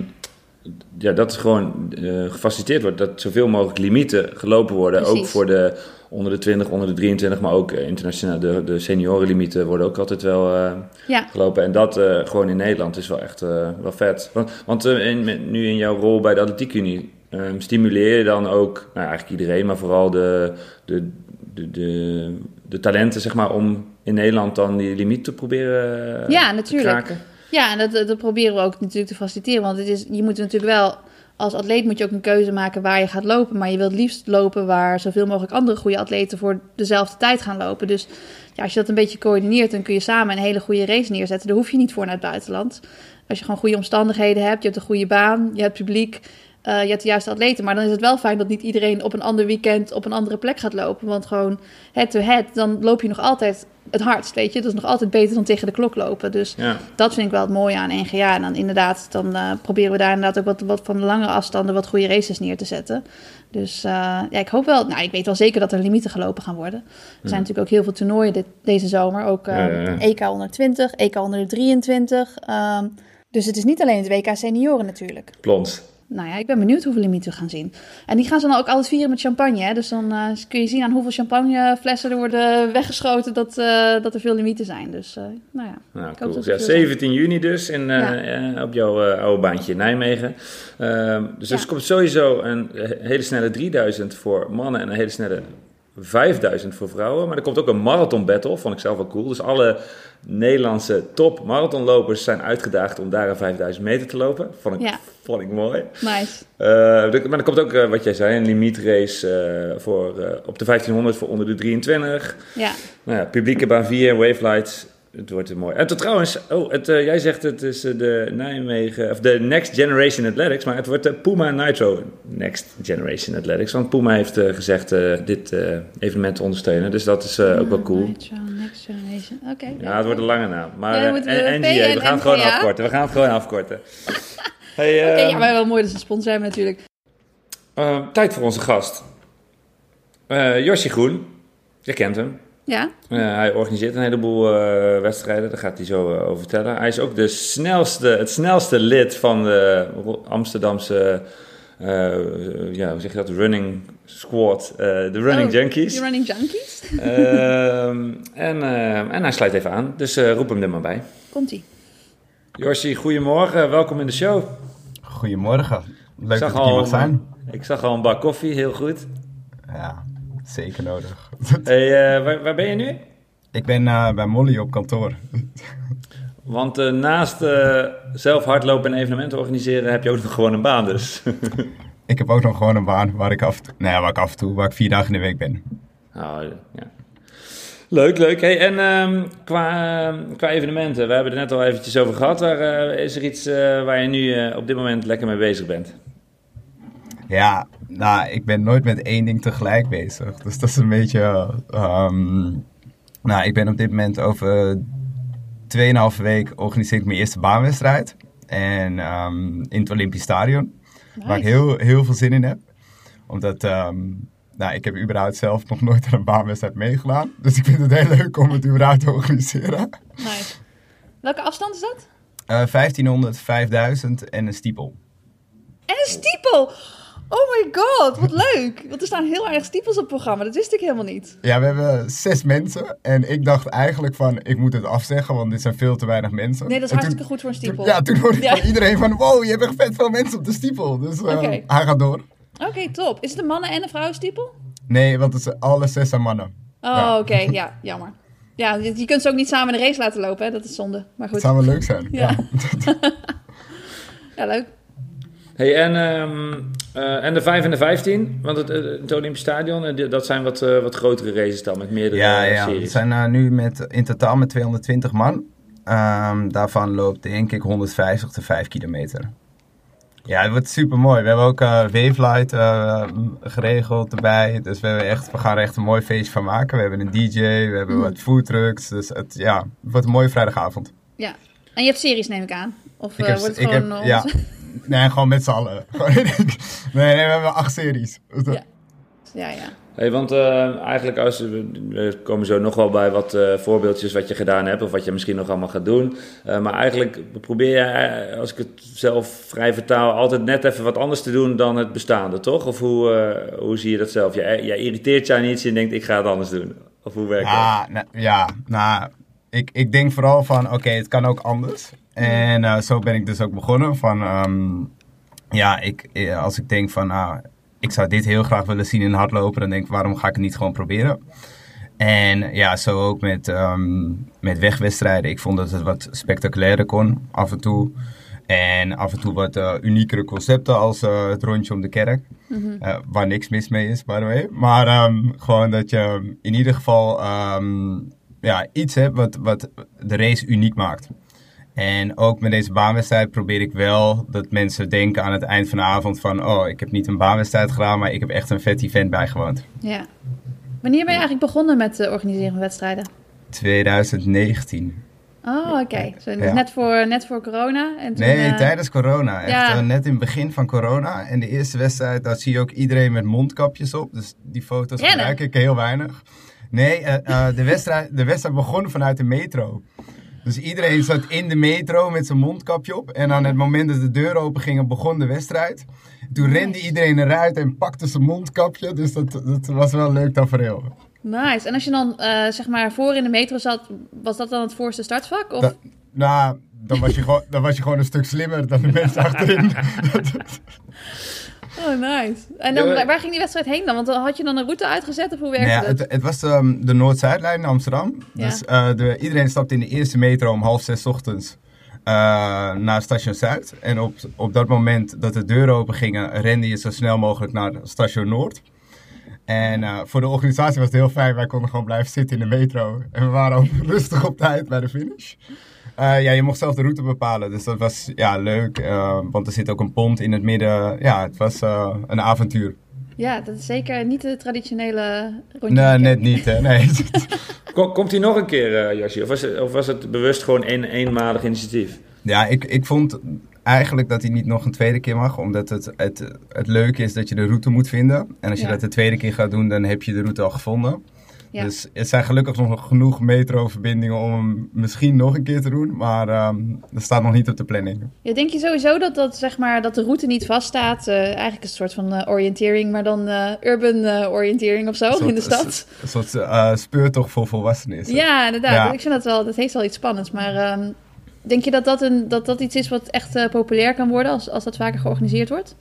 ja, dat is gewoon eh, gefaciliteerd wordt dat zoveel mogelijk limieten gelopen worden. Ook voor de onder de 20, onder de 23, maar ook eh, internationaal, de, de seniorenlimieten worden ook altijd wel eh, ja, gelopen. En dat gewoon in Nederland is wel echt wel vet. Want, want in, nu in jouw rol bij de Atletiekunie ehm stimuleer je dan ook, nou eigenlijk iedereen, maar vooral de, de, de, de, de talenten, zeg maar, om in Nederland dan die limiet te proberen Ja, te natuurlijk. kraken. Ja, en dat, dat proberen we ook natuurlijk te faciliteren. Want het is, je moet natuurlijk wel, als atleet moet je ook een keuze maken waar je gaat lopen. Maar je wilt liefst lopen waar zoveel mogelijk andere goede atleten voor dezelfde tijd gaan lopen. Dus ja, als je dat een beetje coördineert, dan kun je samen een hele goede race neerzetten. Daar hoef je niet voor naar het buitenland. Als je gewoon goede omstandigheden hebt, je hebt een goede baan, je hebt publiek. Eh, je hebt de juiste atleten, maar dan is het wel fijn dat niet iedereen op een ander weekend op een andere plek gaat lopen. Want gewoon head-to-head, dan loop je nog altijd het hardst, weet je. Dat is nog altijd beter dan tegen de klok lopen. Dus Ja. dat vind ik wel het mooie aan NGA. En dan inderdaad, dan eh, proberen we daar inderdaad ook wat, wat van de langere afstanden wat goede races neer te zetten. Dus eh, ja, ik hoop wel, nou, ik weet wel zeker dat er limieten gelopen gaan worden. Er zijn natuurlijk ook heel veel toernooien dit, deze zomer. Ook Ja. EK 120, EK 123. ehm, dus het is niet alleen het WK senioren natuurlijk. Plons. Nou ja, ik ben benieuwd hoeveel limieten we gaan zien. En die gaan ze dan ook altijd vieren met champagne. Hè? Dus dan uh, kun je zien aan hoeveel champagneflessen er worden weggeschoten dat, uh, dat er veel limieten zijn. Dus uh, nou ja. Nou, cool. ja 17 juni dus in, ja. op jouw oude baantje in Nijmegen. Ehm, dus ja. er komt sowieso een hele snelle 3000 voor mannen en een hele snelle 5000 voor vrouwen. Maar er komt ook een marathon battle, vond ik zelf wel cool. Dus alle Nederlandse top marathonlopers zijn uitgedaagd om daar een 5000 meter te lopen. Vond ik, ja. vond ik mooi. Nice. Uh, maar er komt ook, uh, wat jij zei, een limietrace uh, voor, op de 1500 voor onder de 23. Ja. Nou ja, publieke baan 4, wavelights. Het wordt er mooi. En tot trouwens, oh, het, uh, jij zegt het is de Nijmegen, of de Next Generation Athletics, maar het wordt de Puma Nitro Next Generation Athletics. Want Puma heeft uh, gezegd dit evenement te ondersteunen, dus dat is ook wel cool. Nitro Next Generation, oké. Okay, ja, het wordt een lange naam. Maar ja, NGA, we gaan het gewoon afkorten. We gaan het gewoon afkorten. *laughs* hey, oké, okay, ja, maar wel mooi dat ze sponsor hebben natuurlijk. tijd voor onze gast. Josje Groen, je kent hem. Ja. Uh, hij organiseert een heleboel uh, wedstrijden, daar gaat hij zo uh, over vertellen. Hij is ook de snelste, het snelste lid van de Amsterdamse, ja, hoe zeg je dat, running squad, de Running oh, Junkies. De Running Junkies? Ehm, en, en hij sluit even aan, dus roep hem er maar bij. Komt-ie. Jorsi, goedemorgen, welkom in de show. Goedemorgen, leuk dat ik hier mag zijn. Ik zag al een bak koffie, heel goed. Ja, zeker nodig. Hey, uh, waar, waar, ben je nu? Ik ben uh, bij Molly op kantoor. Want uh, naast zelf hardlopen en evenementen organiseren heb je ook nog gewoon een baan dus. *laughs* ik heb ook nog gewoon een baan waar ik af, ja, waar ik af en toe, waar ik vier dagen in de week ben. Oh, ja. Leuk, leuk. Hey, en um, qua, qua evenementen, we hebben het net al eventjes over gehad. Waar, is er iets waar je nu op dit moment lekker mee bezig bent? Ja, nou, ik ben nooit met één ding tegelijk bezig. Dus dat is een beetje. Um, nou, ik ben op dit moment over 2,5 week organiseer ik mijn eerste baanwedstrijd. En um, in het Olympisch Stadion. Nice. Waar ik heel, heel veel zin in heb. Omdat. Um, nou, ik heb überhaupt zelf nog nooit aan een baanwedstrijd meegedaan. Dus ik vind het heel leuk om het überhaupt te organiseren. Nice. Welke afstand is dat? Uh, 1500, 5000 en een stiepel. En een stiepel! Oh my god, wat leuk. Want er staan heel erg stiepels op het programma. Dat wist ik helemaal niet. Ja, we hebben zes mensen. En ik dacht eigenlijk van, ik moet het afzeggen, want dit zijn veel te weinig mensen. Nee, dat is en hartstikke toen, goed voor een stiepel. Toen, ja, toen hoorde ik ja. van iedereen van, wow, je hebt echt vet veel mensen op de stiepel. Dus uh, okay. hij gaat door. Oké, okay, top. Is het een mannen- en een vrouwenstiepel? Nee, want het zijn alle zes zijn mannen. Oh, ja. oké. Okay. *laughs* Ja, jammer. Ja, je kunt ze ook niet samen in de race laten lopen, hè? Dat is zonde. Maar goed. Het zou wel leuk zijn. Ja, ja. *laughs* ja leuk. Hey, en, um, uh, en de 5 en de 15, want het, het Olympisch Stadion, dat zijn wat, uh, wat grotere races dan met meerdere ja, ja. series. We zijn uh, nu met, in totaal met 220 man. Um, daarvan loopt denk ik 150 te 5 kilometer. Ja, het wordt super mooi. We hebben ook Wavelight geregeld erbij. Dus we, hebben echt, we gaan er echt een mooi feestje van maken. We hebben een DJ, we hebben mm. wat foodtrucks. Dus het, ja, het wordt een mooie vrijdagavond. Ja, en je hebt series neem ik aan? Of ik heb, wordt het ik gewoon... Heb, ja. Nee, gewoon met z'n allen. *laughs* nee, nee, we hebben acht series. Ja, ja. ja. Hey, want uh, eigenlijk, als we, komen zo nog wel bij wat uh, voorbeeldjes wat je gedaan hebt of wat je misschien nog allemaal gaat doen. Uh, maar eigenlijk probeer je, als ik het zelf vrij vertaal, altijd net even wat anders te doen dan het bestaande, toch? Of hoe, hoe zie je dat zelf? Jij, jij irriteert je aan iets en je denkt, ik ga het anders doen. Of hoe werkt ja, dat? Nou, ja, nou, ik, ik denk vooral van, oké, okay, het kan ook anders. En uh, zo ben ik dus ook begonnen. Van, um, ja, ik, als ik denk van, nou, ik zou dit heel graag willen zien in hardlopen, dan denk ik, waarom ga ik het niet gewoon proberen? En ja, zo ook met, um, met wegwedstrijden. Ik vond dat het wat spectaculairer kon, af en toe. En af en toe wat uh, uniekere concepten als uh, het rondje om de kerk. Mm -hmm. uh, waar niks mis mee is, by the way. Maar um, gewoon dat je in ieder geval um, ja, iets hebt wat, wat de race uniek maakt. En ook met deze baanwedstrijd probeer ik wel dat mensen denken aan het eind van de avond van... oh, ik heb niet een baanwedstrijd gedaan, maar ik heb echt een vet event bijgewoond. Ja. Wanneer ben je eigenlijk begonnen met het organiseren van wedstrijden? 2019. Oh, oké. Okay. Dus ja. net, voor, net voor corona? En toen, nee, uh... tijdens corona. Echt ja. uh, net in het begin van corona. En de eerste wedstrijd, daar zie je ook iedereen met mondkapjes op. Dus die foto's Rennen. gebruik ik heel weinig. Nee, uh, de, wedstrijd, de wedstrijd begon vanuit de metro. Dus iedereen zat in de metro met zijn mondkapje op. En aan het moment dat de deur open gingen, begon de wedstrijd. Toen rende iedereen eruit en pakte zijn mondkapje. Dus dat, dat was wel een leuk tafereel. Nice. En als je dan uh, zeg maar voor in de metro zat, was dat dan het voorste startvak? Of? Da, nou, dan was, je gewoon, dan was je gewoon een stuk slimmer dan de mensen achterin. *laughs* *laughs* Oh, nice. En dan, waar ging die wedstrijd heen dan? Want had je dan een route uitgezet of hoe werkte nou ja, het? het? Het was um, de Noord-Zuidlijn in Amsterdam. Ja. Dus uh, de, iedereen stapte in de eerste metro om half zes ochtends uh, naar station Zuid. En op, op dat moment dat de deuren open gingen, rende je zo snel mogelijk naar station Noord. En uh, voor de organisatie was het heel fijn. Wij konden gewoon blijven zitten in de metro. En we waren ook *laughs* rustig op tijd bij de finish. Uh, ja, je mocht zelf de route bepalen. Dus dat was ja, leuk. Uh, want er zit ook een pont in het midden. Ja, het was uh, een avontuur. Ja, dat is zeker niet de traditionele rondje. Nee, net niet. Hè? Nee. *laughs* Komt hij nog een keer, Jasje? Of was, het, of was het bewust gewoon een eenmalig initiatief? Ja, ik, ik vond eigenlijk dat hij niet nog een tweede keer mag. Omdat het, het, het leuke is dat je de route moet vinden. En als je Ja. dat de tweede keer gaat doen, dan heb je de route al gevonden. Ja. Dus er zijn gelukkig nog genoeg metroverbindingen om hem misschien nog een keer te doen. Maar um, dat staat nog niet op de planning. Ja, denk je sowieso dat, dat, zeg maar, dat de route niet vaststaat? Uh, eigenlijk een soort van uh, oriëntering, maar dan uh, urban oriëntering of zo soort- in de stad. Een soort speurtocht voor volwassenen is. Ja, inderdaad. Ja. Ik vind dat wel, dat heeft wel iets spannends. Maar ehm, denk je dat dat, een, dat dat iets is wat echt eh, populair kan worden als, als dat vaker georganiseerd wordt?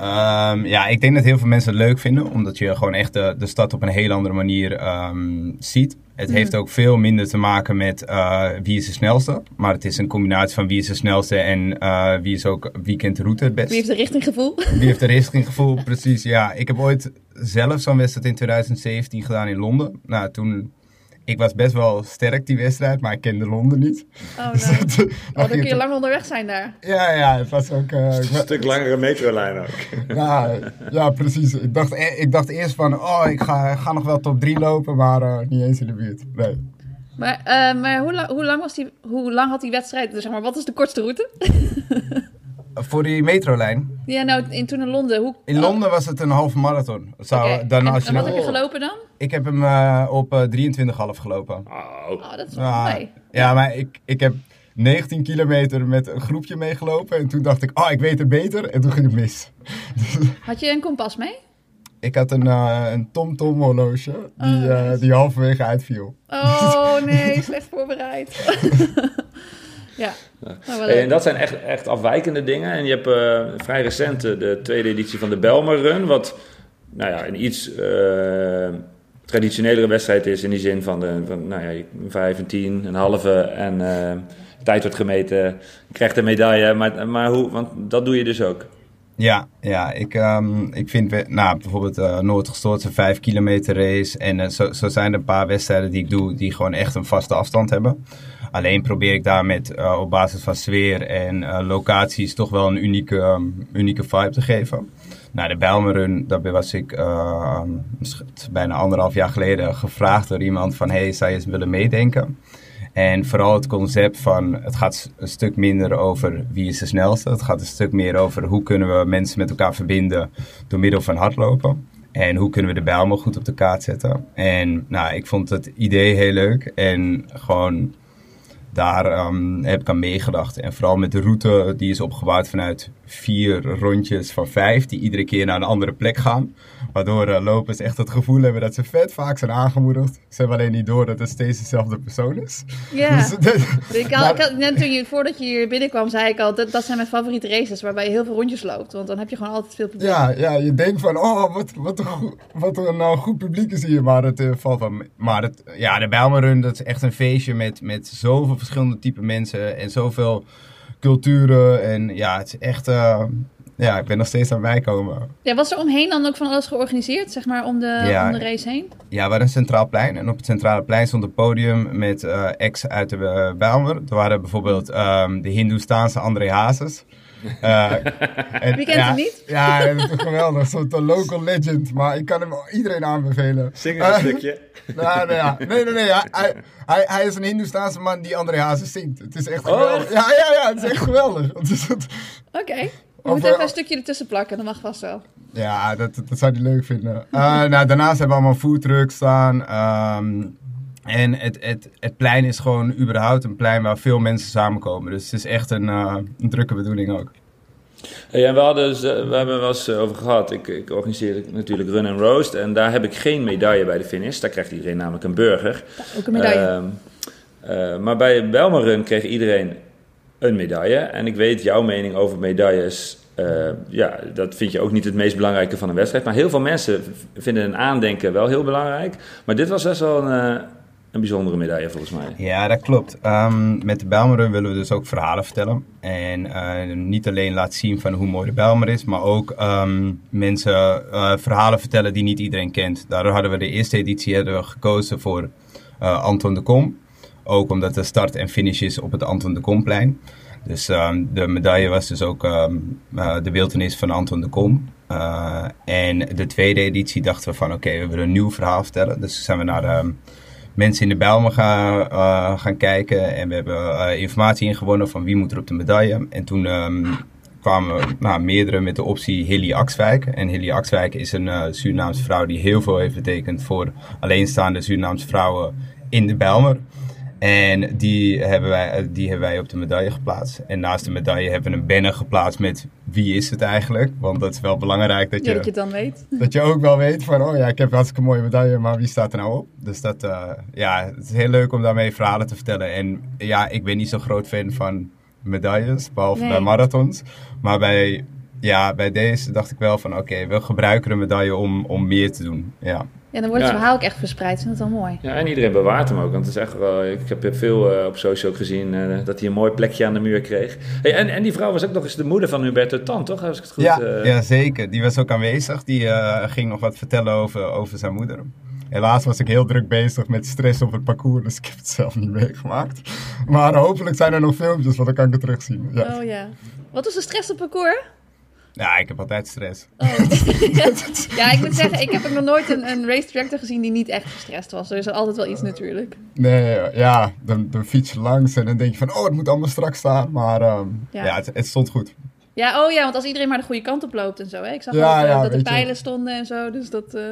Um, ja, ik denk dat heel veel mensen het leuk vinden, omdat je gewoon echt de, de stad op een heel andere manier um, ziet. Het heeft ook veel minder te maken met uh, wie is de snelste, maar het is een combinatie van wie is de snelste en uh, wie is ook wie kent de route het best. Wie heeft een richtinggevoel? Wie heeft de richtinggevoel, precies. Ja, ik heb ooit zelf zo'n wedstrijd in 2017 gedaan in Londen. Nou, toen, ik was best wel sterk die wedstrijd, maar ik kende Londen niet. Oh, *laughs* Dus nou. dat- Oh, dan kun je *laughs* lang onderweg zijn daar. Ja, ja, het was ook... uh, ik Een stuk langere metrolijn ook. *laughs* ja, ja, precies. Ik dacht, e- ik dacht eerst van, oh, ik ga, ga nog wel top 3 lopen, maar uh, niet eens in de buurt. Nee. Maar, uh, maar hoe, lang, hoe, lang was die, hoe lang had die wedstrijd? Dus zeg maar, wat is de kortste route? Voor die metrolijn. Ja, nou, in, toen in Londen. Hoe, In Londen was het een halve marathon. Zou, Oké. dan en, als je en wat heb je gelopen dan? Ik heb hem uh, op uh, 23,5 gelopen. Oh, Oh, dat is wel Ja, maar ik, ik heb 19 kilometer met een groepje meegelopen. En toen dacht ik, oh, ik weet het beter. En toen ging het mis. *laughs* Had je een kompas mee? Ik had een, uh, een TomTom horloge die, Oh, uh, nice. die halverwege uitviel. Oh nee, *laughs* slecht voorbereid. *laughs* ja, nou, en dat zijn echt, echt afwijkende dingen. En je hebt eh, vrij recent eh, de tweede editie van de Belmer Run. Wat nou ja, een iets eh, traditionelere wedstrijd is. In die zin van, de, van nou ja, vijf en tien, een halve. En eh, tijd wordt gemeten. Je krijgt een medaille. Maar, maar hoe, want dat doe je dus ook. Ja, ja ik, um, ik vind nou, bijvoorbeeld uh, Noordgestoord een 5 kilometer race. En uh, zo, zo zijn er een paar wedstrijden die ik doe die gewoon echt een vaste afstand hebben. Alleen probeer ik daar met uh, op basis van sfeer en uh, locaties toch wel een unieke, um, unieke vibe te geven. Nou, de Bijlmerun, daar was ik uh, bijna anderhalf jaar geleden gevraagd door iemand van... hey, zou je eens willen meedenken? En vooral het concept van, het gaat een stuk minder over wie is de snelste. Het gaat een stuk meer over hoe kunnen we mensen met elkaar verbinden door middel van hardlopen. En hoe kunnen we de Bijlmer goed op de kaart zetten. En nou, ik vond het idee heel leuk en gewoon daar um, heb ik aan meegedacht. En vooral met de route, die is opgebouwd vanuit vier rondjes van vijf, die iedere keer naar een andere plek gaan. Waardoor uh, lopers echt het gevoel hebben dat ze vet vaak zijn aangemoedigd. Ze hebben alleen niet door dat het steeds dezelfde persoon is. Ja, *laughs* Dus, ik had, ik had, net toen je, voordat je hier binnenkwam, zei ik al, dat, dat zijn mijn favoriete races, waarbij je heel veel rondjes loopt. Want dan heb je gewoon altijd veel publiek. ja, ja, je denkt van, oh, wat, wat, een, goed, wat een nou goed publiek is hier. Maar het uh, valt van. Maar het, ja, de Bijlmerun, dat is echt een feestje met, met zoveel verschillende type mensen en zoveel culturen. En ja, het is echt. Uh, ja, ik ben nog steeds aan mij komen. Ja, was er omheen dan ook van alles georganiseerd, zeg maar, om de, Ja. om de race heen? Ja, we hadden een centraal plein. En op het centrale plein stond een podium met uh, ex uit de uh, Bijlmer. Er waren bijvoorbeeld um, de Hindoestaanse André Hazes. Uh, en, Wie kent ja, hem niet? Ja, dat is geweldig. Zo'n local legend. Maar ik kan hem iedereen aanbevelen. Zing een stukje. *laughs* Nou, nou ja. Nee, nee, nee. Hij, hij, hij is een Hindoestaanse man die André Hazes zingt. Het is echt Oh, geweldig. echt? Ja, ja, ja. Het is echt geweldig. Oké. Okay. Je Of, moet even een stukje ertussen plakken, dat mag vast wel. Ja, dat, dat zou hij leuk vinden. Uh, nou, daarnaast hebben we allemaal foodtrucks staan. Um, En het, het, het plein is gewoon überhaupt een plein waar veel mensen samenkomen. Dus het is echt een, uh, een drukke bedoeling ook. Hey, en we, hadden, dus, uh, we hebben wel eens over gehad. Ik, ik organiseer natuurlijk Run and Roast. En daar heb ik geen medaille bij de finish. Daar krijgt iedereen namelijk een burger. Ook een medaille. Uh, maar bij Belmar Run kreeg iedereen een medaille. En ik weet jouw mening over medailles. Uh, ja, dat vind je ook niet het meest belangrijke van een wedstrijd. Maar heel veel mensen vinden een aandenken wel heel belangrijk. Maar dit was best wel een, uh, een bijzondere medaille volgens mij. Ja, dat klopt. Um, met de Bijlmer willen we dus ook verhalen vertellen. En uh, niet alleen laten zien van hoe mooi de Bijlmer is, maar ook um, mensen verhalen vertellen die niet iedereen kent. Daardoor hadden we de eerste editie hadden we gekozen voor Anton de Kom. Ook omdat de start en finish is op het Anton de Komplein. Dus um, de medaille was dus ook de beeldenis van Anton de Kom. En de tweede editie dachten we van oké, we willen een nieuw verhaal vertellen. Dus zijn we naar mensen in de Bijlmer gaan, uh, gaan kijken. En we hebben informatie ingewonnen van wie moet er op de medaille. En toen kwamen nou, meerdere met de optie Hilly Axwijk. En Hilly Axwijk is een Surinaamse vrouw die heel veel heeft betekend voor alleenstaande Surinaamse vrouwen in de Bijlmer. En die hebben, wij, die hebben wij op de medaille geplaatst. En naast de medaille hebben we een banner geplaatst met wie is het eigenlijk. Want dat is wel belangrijk dat je, ja, dat je dan weet. *laughs* Dat je ook wel weet van, oh ja, ik heb een hartstikke mooie medaille, maar wie staat er nou op? Dus dat, uh, ja, het is heel leuk om daarmee verhalen te vertellen. En ja, ik ben niet zo groot fan van medailles, behalve nee. bij marathons. Maar bij, ja, bij deze dacht ik wel van, oké, okay, we gebruiken een medaille om, om meer te doen. Ja. Ja, dan wordt het ja. verhaal ook echt verspreid. Dat is wel mooi. Ja, en iedereen bewaart hem ook. Want het is echt wel, ik heb veel uh, op social ook gezien uh, dat hij een mooi plekje aan de muur kreeg. Hey, en, en die vrouw was ook nog eens de moeder van Huberto Tan, toch? Als ik het goed, ja, uh... ja, zeker. Die was ook aanwezig. Die ging nog wat vertellen over, over zijn moeder. Helaas was ik heel druk bezig met stress op het parcours, dus ik heb het zelf niet meegemaakt. Maar hopelijk zijn er nog filmpjes, want dan kan ik het terugzien. Ja. Oh ja. Wat was de stress op het parcours? Ja, ik heb altijd stress. Oh. *laughs* *laughs* ja, ik moet zeggen, ik heb ook nog nooit een, een race director gezien die niet echt gestrest was. Er is altijd wel iets natuurlijk. Nee, ja, dan, dan fiets je langs en dan denk je van, oh, het moet allemaal strak staan. Maar um, ja, ja het, het, stond goed. Ja, oh ja, want als iedereen maar de goede kant op loopt en zo. Hè? Ik zag ja, ook, ja, dat de pijlen je. stonden en zo, dus dat... Uh,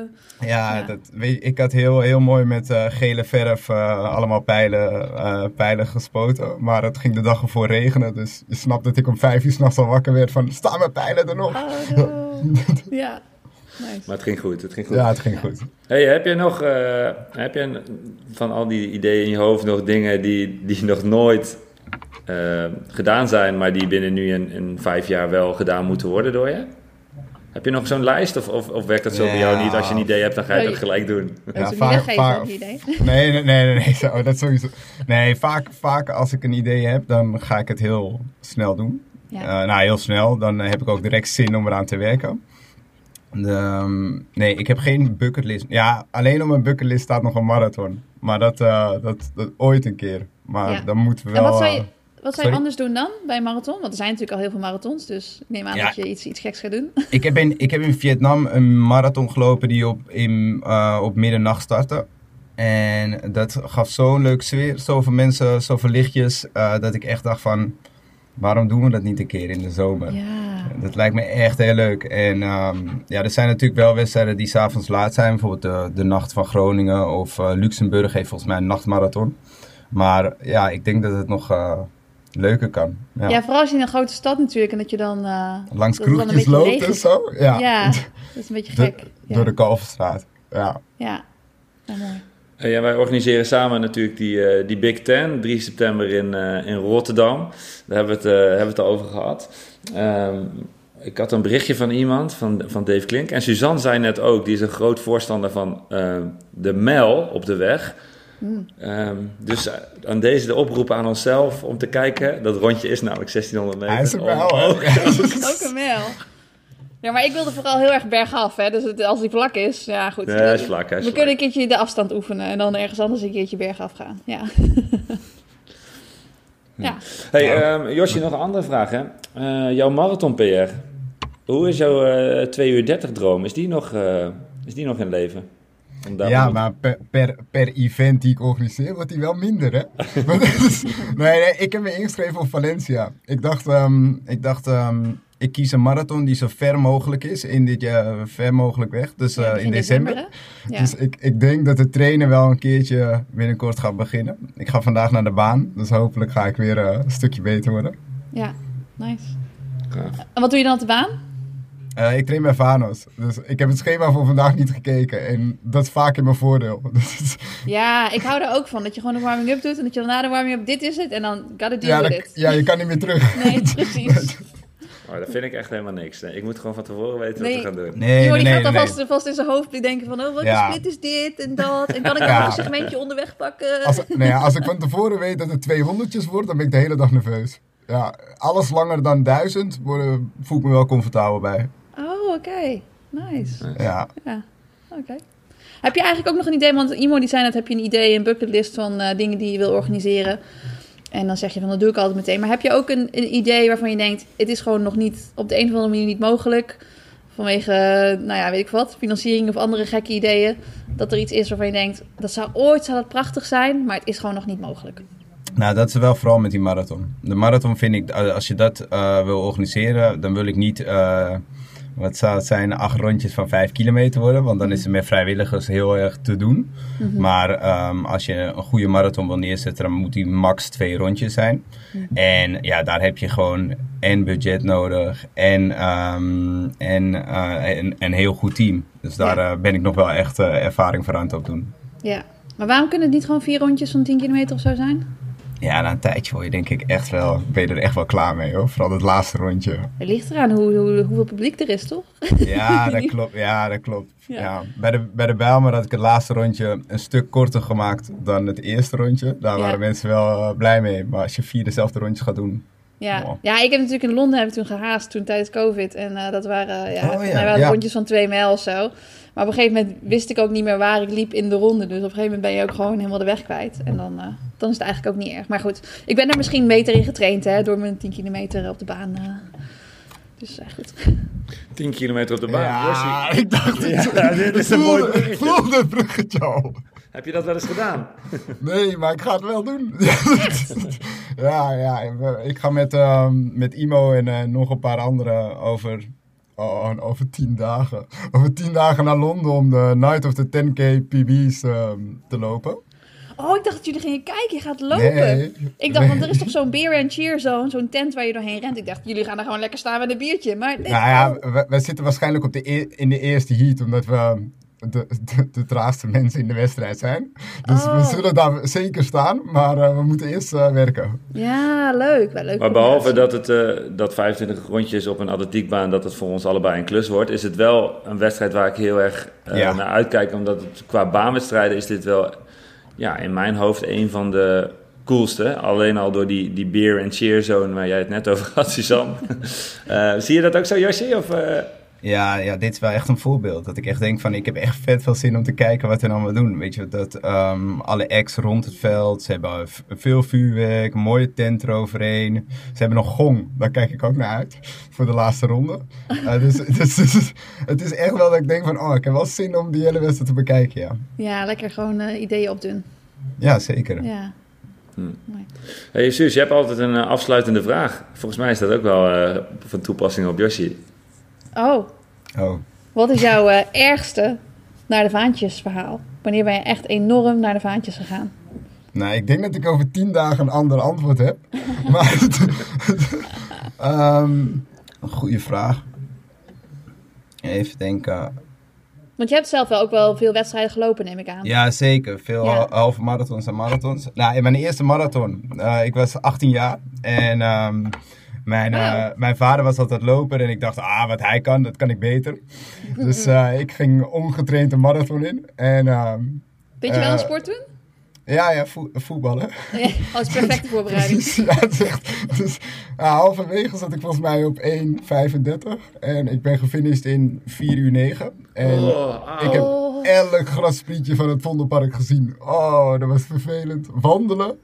ja, ja. Dat, weet, ik had heel, heel mooi met uh, gele verf allemaal pijlen, pijlen gespoten. Maar het ging de dag ervoor regenen, dus je snapt dat ik om vijf uur s'nachts al wakker werd van... Staan mijn pijlen er nog? Oh, no. *laughs* ja. Nice. Maar het ging goed, het ging goed. Ja, het ging goed. Hey, heb je nog, uh, heb je van al die ideeën in je hoofd nog dingen die, die nog nooit uh, gedaan zijn, maar die binnen nu in, in vijf jaar wel gedaan moeten worden door je? Heb je nog zo'n lijst of, of, of werkt dat zo ja. bij jou niet? Als je een idee hebt, dan ga je dat gelijk doen. Ja, vaak, vaak, idee. Nee, nee, nee, nee, nee zo, dat sowieso. Nee, vaak, vaak als ik een idee heb, dan ga ik het heel snel doen. Ja. Uh, nou, heel snel. Dan heb ik ook direct zin om eraan te werken. De, um, nee, ik heb geen bucketlist. Ja, alleen op mijn bucketlist staat nog een marathon. Maar dat, uh, dat, dat ooit een keer. Maar ja. dan moeten we wel... En wat zou je, wat zou je anders doen dan bij een marathon? Want er zijn natuurlijk al heel veel marathons, dus ik neem aan ja. dat je iets, iets geks gaat doen. *laughs* Ik heb, in, ik heb in Vietnam een marathon gelopen die op, in, uh, op middernacht startte. En dat gaf zo'n leuk sfeer, zoveel mensen, zoveel lichtjes, uh, dat ik echt dacht van, waarom doen we dat niet een keer in de zomer? Ja. Dat lijkt me echt heel leuk. En um, ja, er zijn natuurlijk wel wedstrijden die s'avonds laat zijn, bijvoorbeeld de, de Nacht van Groningen of uh, Luxemburg heeft volgens mij een nachtmarathon. Maar ja, ik denk dat het nog uh, leuker kan. Ja. ja. vooral als je in een grote stad natuurlijk en dat je dan... Uh, Langs kroegjes loopt en zo. Ja. ja, *laughs* dat is een beetje gek. De, ja. Door de Kalverstraat, ja. Ja, ja mooi. Ja, wij organiseren samen natuurlijk die, uh, die Big Ten, 3 september in, uh, in Rotterdam. Daar hebben we het, uh, hebben we het over gehad. Um, ik had een berichtje van iemand, van, van Dave Klink. En Suzanne zei net ook, die is een groot voorstander van de mijl op de weg. Mm. Um, dus aan deze de oproep aan onszelf om te kijken. Dat rondje is namelijk 1600 meter. Hij is een mijl, *laughs* ook een mijl. Ja, maar ik wilde vooral heel erg bergaf, hè. Dus het, als die vlak is, ja goed. Nee, hij is vlak, hij is we vlak. kunnen een keertje de afstand oefenen en dan ergens anders een keertje bergaf gaan. Ja. *laughs* ja. Hey, um, Josje, nog een andere vraag, hè. Uh, jouw marathon PR. Hoe is jouw uh, 2 uur 30 droom? Is die nog, uh, is die nog in leven? Ja, maar per, per, per, event die ik organiseer, wordt die wel minder, hè? *laughs* nee, nee, ik heb me ingeschreven op Valencia. Ik dacht, um, ik dacht um, ik kies een marathon die zo ver mogelijk is in dit jaar, ver mogelijk weg. Dus Ja, eh, in december. hè? Ja. Dus ik, ik denk dat het trainen wel een keertje binnenkort gaat beginnen. Ik ga vandaag naar de baan, dus hopelijk ga ik weer eh, een stukje beter worden. ja, nice. En wat doe je dan op de baan? Eh, ik train bij Vanos, dus ik heb het schema voor vandaag niet gekeken. En dat is vaak in mijn voordeel. *laughs* Ja, ik hou er ook van. Dat je gewoon een warming-up doet en dat je dan na de warming-up dit is het en dan gotta deal ja, with dat- it. ja, je kan niet meer terug. Nee, *laughs* precies. Oh, dat vind ik echt helemaal niks. Nee, ik moet gewoon van tevoren weten Nee. wat we gaan doen. Nee, Jor, nee, die nee, gaat nee. alvast vast in zijn hoofd denken van, oh, welke Ja. split is dit en dat? En kan ik *laughs* nog Ja. een segmentje onderweg pakken? Als, nee, als ik van tevoren weet dat het 200 wordt, dan ben ik de hele dag nerveus. Ja, alles langer dan 1000 worden, voel ik me wel comfortabel bij. Oké. Nice. Ja. Ja, oké. Heb je eigenlijk ook nog een idee, want Imo die zei net, heb je een idee, een bucketlist van eh, dingen die je wil organiseren? En dan zeg je van, dat doe ik altijd meteen. Maar heb je ook een, een idee waarvan je denkt, het is gewoon nog niet, op de een of andere manier niet mogelijk? Vanwege, eh, nou ja, weet ik wat, financiering of andere gekke ideeën. Dat er iets is waarvan je denkt, dat zou ooit zou dat prachtig zijn, maar het is gewoon nog niet mogelijk. Nou, dat is wel vooral met die marathon. De marathon vind ik, als je dat eh, wil organiseren, dan wil ik niet, eh, wat zou het zijn, acht rondjes van vijf kilometer worden. Want dan is het met vrijwilligers heel erg te doen. Maar ehm, als je een goede marathon wil neerzetten, dan moet die max twee rondjes zijn. En ja, daar heb je gewoon en budget nodig en, ehm, en eh, een, een heel goed team. Dus daar Ja. eh, ben ik nog wel echt eh, ervaring voor aan het opdoen. Ja. Maar waarom kunnen het niet gewoon vier rondjes van 10 kilometer of zo zijn? Ja, na een tijdje word je denk ik echt wel, ben je er echt wel klaar mee hoor. Vooral het laatste rondje. Het ligt eraan hoe, hoe, hoeveel publiek er is, toch? *laughs* Ja, dat *laughs* klopt. Ja, dat klopt. Ja. Ja. Bij, de, bij de Bijlmer had ik het laatste rondje een stuk korter gemaakt dan het eerste rondje. Daar Ja. waren mensen wel eh, blij mee. Maar als je vier dezelfde rondjes gaat doen. Ja. Wow. ja, ik heb natuurlijk in Londen heb ik toen gehaast toen tijdens COVID. En eh, dat waren, ja, Oh, ja, waren ja. rondjes van twee mijl of zo. Maar op een gegeven moment wist ik ook niet meer waar ik liep in de ronde. Dus op een gegeven moment ben je ook gewoon helemaal de weg kwijt. En dan, eh, dan is het eigenlijk ook niet erg. Maar goed, ik ben er misschien beter in getraind hè, door mijn 10 kilometer op de baan. eh. Dus eh, goed. 10 kilometer op de baan. Ja, ik dacht het. Ja, *laughs* dit is een mooi bruggetje. voelde het bruggetje al. heb je dat wel eens gedaan? Nee, maar ik ga het wel doen. *laughs* ja, ja. Ik ga met, ehm, met Imo en eh, nog een paar anderen over, oh, over tien dagen. Over tien dagen naar Londen om de Night of the 10K PB's ehm, te lopen. Oh, ik dacht dat jullie gingen kijken. Je gaat lopen. Nee. Ik dacht, Nee. want er is toch zo'n beer and cheer zone, zo'n tent waar je doorheen rent. Ik dacht, jullie gaan er gewoon lekker staan met een biertje. Maar nee. Nou ja, wij zitten waarschijnlijk op de e- in de eerste heat, omdat we de, de, de traagste mensen in de wedstrijd zijn. Dus Oh. we zullen daar zeker staan, maar eh, we moeten eerst eh, werken. Ja, leuk. Wel leuk. Maar behalve dat het eh, dat 25 rondjes op een atletiekbaan, dat het voor ons allebei een klus wordt, is het wel een wedstrijd waar ik heel erg eh, Ja. naar uitkijk. Omdat het, qua baanwedstrijden is dit wel ja, in mijn hoofd een van de coolste. Alleen al door die, die beer en cheer zone waar jij het net over had, Suzanne. *laughs* Eh, zie je dat ook zo, Josje? Of, eh, Ja, ja, dit is wel echt een voorbeeld. Dat ik echt denk van, ik heb echt vet veel zin om te kijken wat ze allemaal doen. Weet je, dat ehm, alle acts rond het veld, ze hebben veel vuurwerk, een mooie tent eroverheen. Ze hebben nog gong, daar kijk ik ook naar uit, *laughs* voor de laatste ronde. Eh, *laughs* dus dus- dus het is echt wel dat ik denk van, oh, ik heb wel zin om die hele wedstrijd te bekijken, ja. Ja, lekker gewoon eh, ideeën opdoen. Ja, zeker. Ja. Hmm. Mooi. Hey Suus, je hebt altijd een eh, afsluitende vraag. Volgens mij is dat ook wel eh, van toepassing op Yoshi. Oh, Oh. wat is jouw eh, ergste naar de vaantjes verhaal? Wanneer ben je echt enorm naar de vaantjes gegaan? Nou, ik denk dat ik over tien dagen een ander antwoord heb. *laughs* maar Ehm, een goede vraag. Even denken. Want je hebt zelf wel ook wel veel wedstrijden gelopen, neem ik aan. Ja, zeker. Veel Ja. halve marathons en marathons. Nou, in mijn eerste marathon, eh, ik was 18 jaar. En ehm, mijn, eh, Wauw. mijn vader was altijd loper. En ik dacht, ah, wat hij kan, dat kan ik beter. *laughs* dus eh, ik ging ongetraind een marathon in. En ehm, Vind je wel een Eh, sport doen? ja, ja, vo- voetballen. Ja, als perfecte *laughs* voorbereiding. Precies, *laughs* ja, het is echt, dus, halverwege zat ik volgens mij op 1,35 en ik ben gefinished in 4 uur 9. En Oh, ik heb Oh. elk grassprietje van het Vondelpark gezien. Oh, dat was vervelend. Wandelen.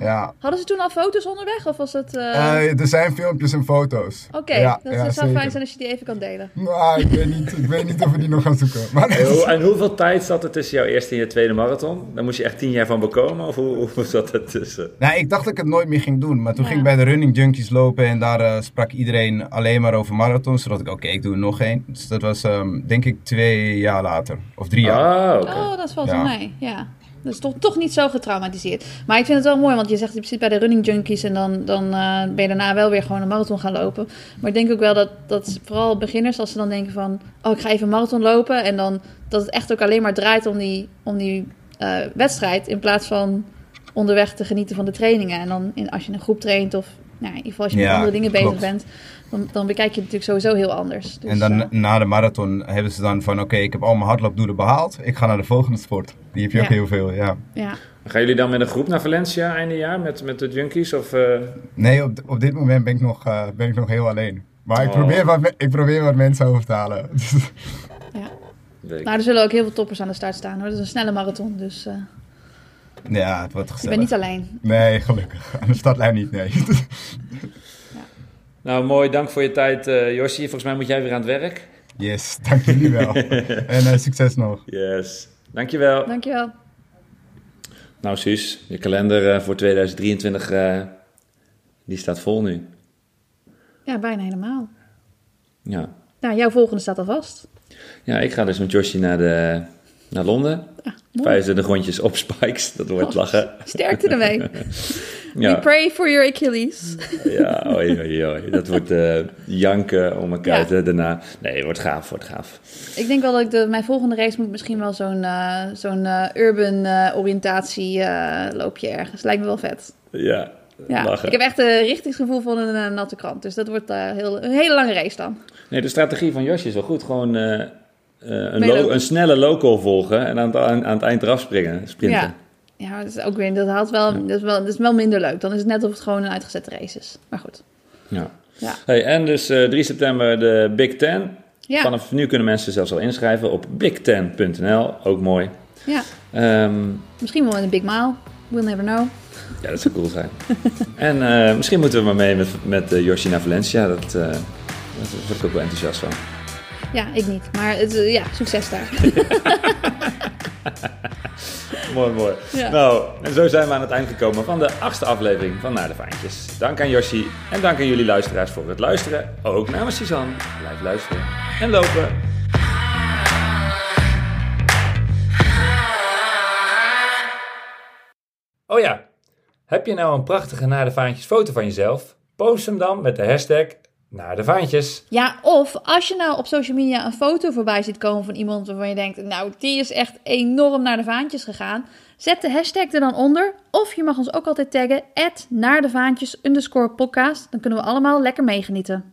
Ja. Hadden ze toen al foto's onderweg? Of was het... eh, Eh, er zijn filmpjes en foto's. Oké, ja, dat ja, zou zeker. fijn zijn als je die even kan delen. Nou, ik weet, niet, ik weet niet of we die nog gaan zoeken. Maar En, hoe- en hoeveel tijd zat er tussen jouw eerste en je tweede marathon? Daar moest je echt tien jaar van bekomen? Of hoe, hoe *laughs* zat dat tussen? Nou, ik dacht dat ik het nooit meer ging doen. Maar toen Ja. ging ik bij de Running Junkies lopen en daar eh, sprak iedereen alleen maar over marathons. Zodat ik, oké, ik doe er nog één. Dus dat was ehm, denk ik twee jaar later. Of drie jaar. Ah, oké. Oh, dat valt Ja. wel mee. Ja. Is toch, toch niet zo getraumatiseerd. Maar ik vind het wel mooi, want je zegt je zit bij de running junkies en dan, dan eh, ben je daarna wel weer gewoon een marathon gaan lopen. Maar ik denk ook wel dat, dat vooral beginners, als ze dan denken van, oh ik ga even een marathon lopen. En dan dat het echt ook alleen maar draait om die, om die eh, wedstrijd in plaats van onderweg te genieten van de trainingen. En dan in, als je een groep traint of nou, in ieder geval als je met andere dingen bezig klopt. bent, dan, dan bekijk je het natuurlijk sowieso heel anders. Dus, en dan eh, na de marathon hebben ze dan van, oké, ik heb al mijn hardloopdoelen behaald. Ik ga naar de volgende sport. Die heb je ook heel veel, ja. ja. Gaan jullie dan met een groep naar Valencia einde jaar met, met de junkies? Of, eh, Nee, op, op dit moment ben ik nog, eh, ben ik nog heel alleen. Maar ik, Oh. probeer wat, ik probeer wat mensen over te halen. *laughs* ja. Nou, er zullen ook heel veel toppers aan de start staan hoor. Dat is een snelle marathon, dus eh ja, het wordt je gezellig. bent niet alleen. Nee, gelukkig. Aan de startlijn niet, nee. Nou, mooi. Dank voor je tijd, eh Josje. Volgens mij moet jij weer aan het werk. yes, dank jullie wel. *laughs* en eh, succes nog. Yes. Dankjewel. Dankjewel. Nou, Suus, je kalender eh, voor 2023, eh, die staat vol nu. Ja, bijna helemaal. Ja. Nou, jouw volgende staat al vast. ja, ik ga dus met Josje naar, de, naar Londen. Ja, mooi. 25 rondjes op spikes. Dat wordt lachen. Sterkte ermee. *laughs* We Ja, pray for your Achilles. ja oei, oei, oei. dat wordt eh, janken om elkaar Ja. te daarna. Nee, wordt gaaf, wordt gaaf. Ik denk wel dat ik de, mijn volgende race moet misschien wel zo'n eh, zo'n eh, urban oriëntatie loopje ergens. Lijkt me wel vet. Ja, Ja, lachen. ik heb echt een richtingsgevoel van een natte krant. Dus dat wordt eh, heel, een hele lange race dan. Nee, de strategie van Josje is wel goed. Gewoon een, Meelopen. lo- een snelle local volgen en aan het, aan, aan het eind eraf springen, sprinten. Ja. Dat is ook weer, dat haalt wel, dat is wel, dat is wel minder leuk. Dan is het net of het gewoon een uitgezette race is. Maar goed. Ja. Ja. Hey, en dus eh, 3 september de Big Ten. Ja, Vanaf nu kunnen mensen zelfs al inschrijven op bigten.nl. Ook mooi. ja. Ehm, misschien wel met een big mile. We'll never know. ja, dat zou cool zijn. *laughs* en eh, misschien moeten we maar mee met, met eh, naar Valencia. Dat, eh, daar word ik ook wel enthousiast van. Ja, ik niet. Maar het, eh, ja, succes daar. *laughs* Mooi, mooi. Ja. Nou, en zo zijn we aan het eind gekomen van de achtste aflevering van Naar de Vaantjes. Dank aan Yoshi en dank aan jullie luisteraars voor het luisteren. Ook namens Suzanne. Blijf luisteren en lopen. Oh ja, heb je nou een prachtige Naar de Vaantjes foto van jezelf? Post hem dan met de hashtag Naar de Vaantjes. Ja, of als je nou op social media een foto voorbij ziet komen van iemand waarvan je denkt, nou, die is echt enorm naar de vaantjes gegaan. Zet de hashtag er dan onder. Of je mag ons ook altijd taggen, naar de vaantjes underscore podcast. Dan kunnen we allemaal lekker meegenieten. *laughs*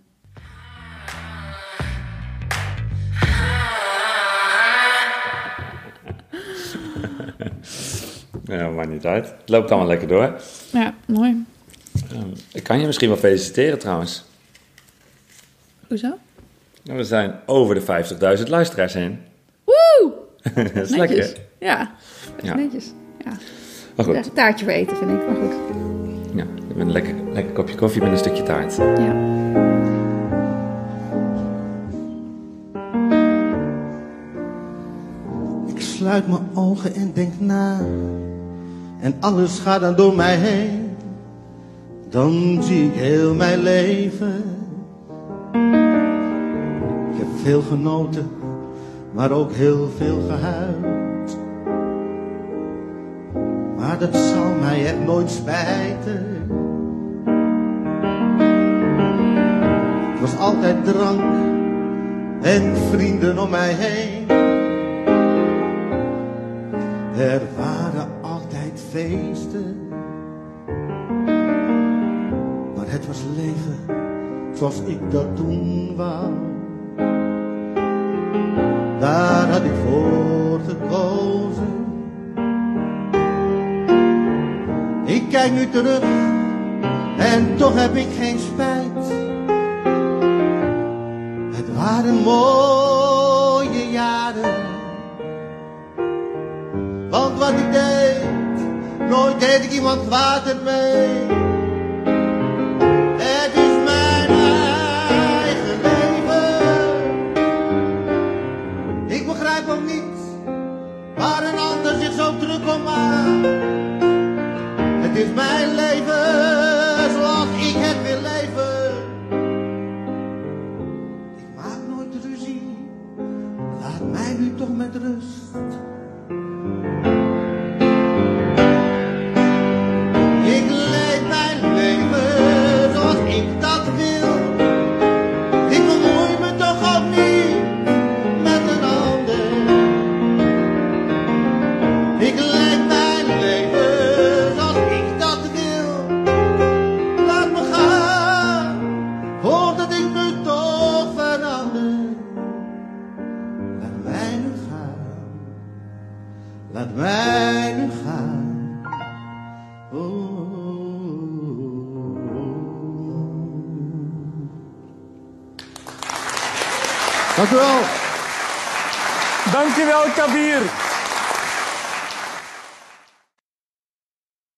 Ja, maakt niet uit. Het loopt allemaal lekker door. Ja, mooi. Ik kan je misschien wel feliciteren trouwens. Hoezo? We zijn over de 50.000 luisteraars heen. Woe! *laughs* dat is Netjes. lekker. Ja, Ja. netjes. Ja. Maar goed, Ja, een taartje voor eten, vind ik. Maar goed. ja, een lekker, lekker kopje koffie met een stukje taart. Ja. Ik sluit mijn ogen en denk na. En alles gaat dan door mij heen. Dan zie ik heel mijn leven. Veel genoten, maar ook heel veel gehuild. Maar dat zal mij echt nooit spijten. Het was altijd drank en vrienden om mij heen. Er waren altijd feesten. Maar het was leven zoals ik dat toen wou daar had ik voor gekozen. Ik kijk nu terug en toch heb ik geen spijt. Het waren mooie jaren, want wat ik deed, nooit deed ik iemand water mee. Het is mijn leven zoals ik het wil leven. Ik maak nooit ruzie, laat mij nu toch met rust. Kabir.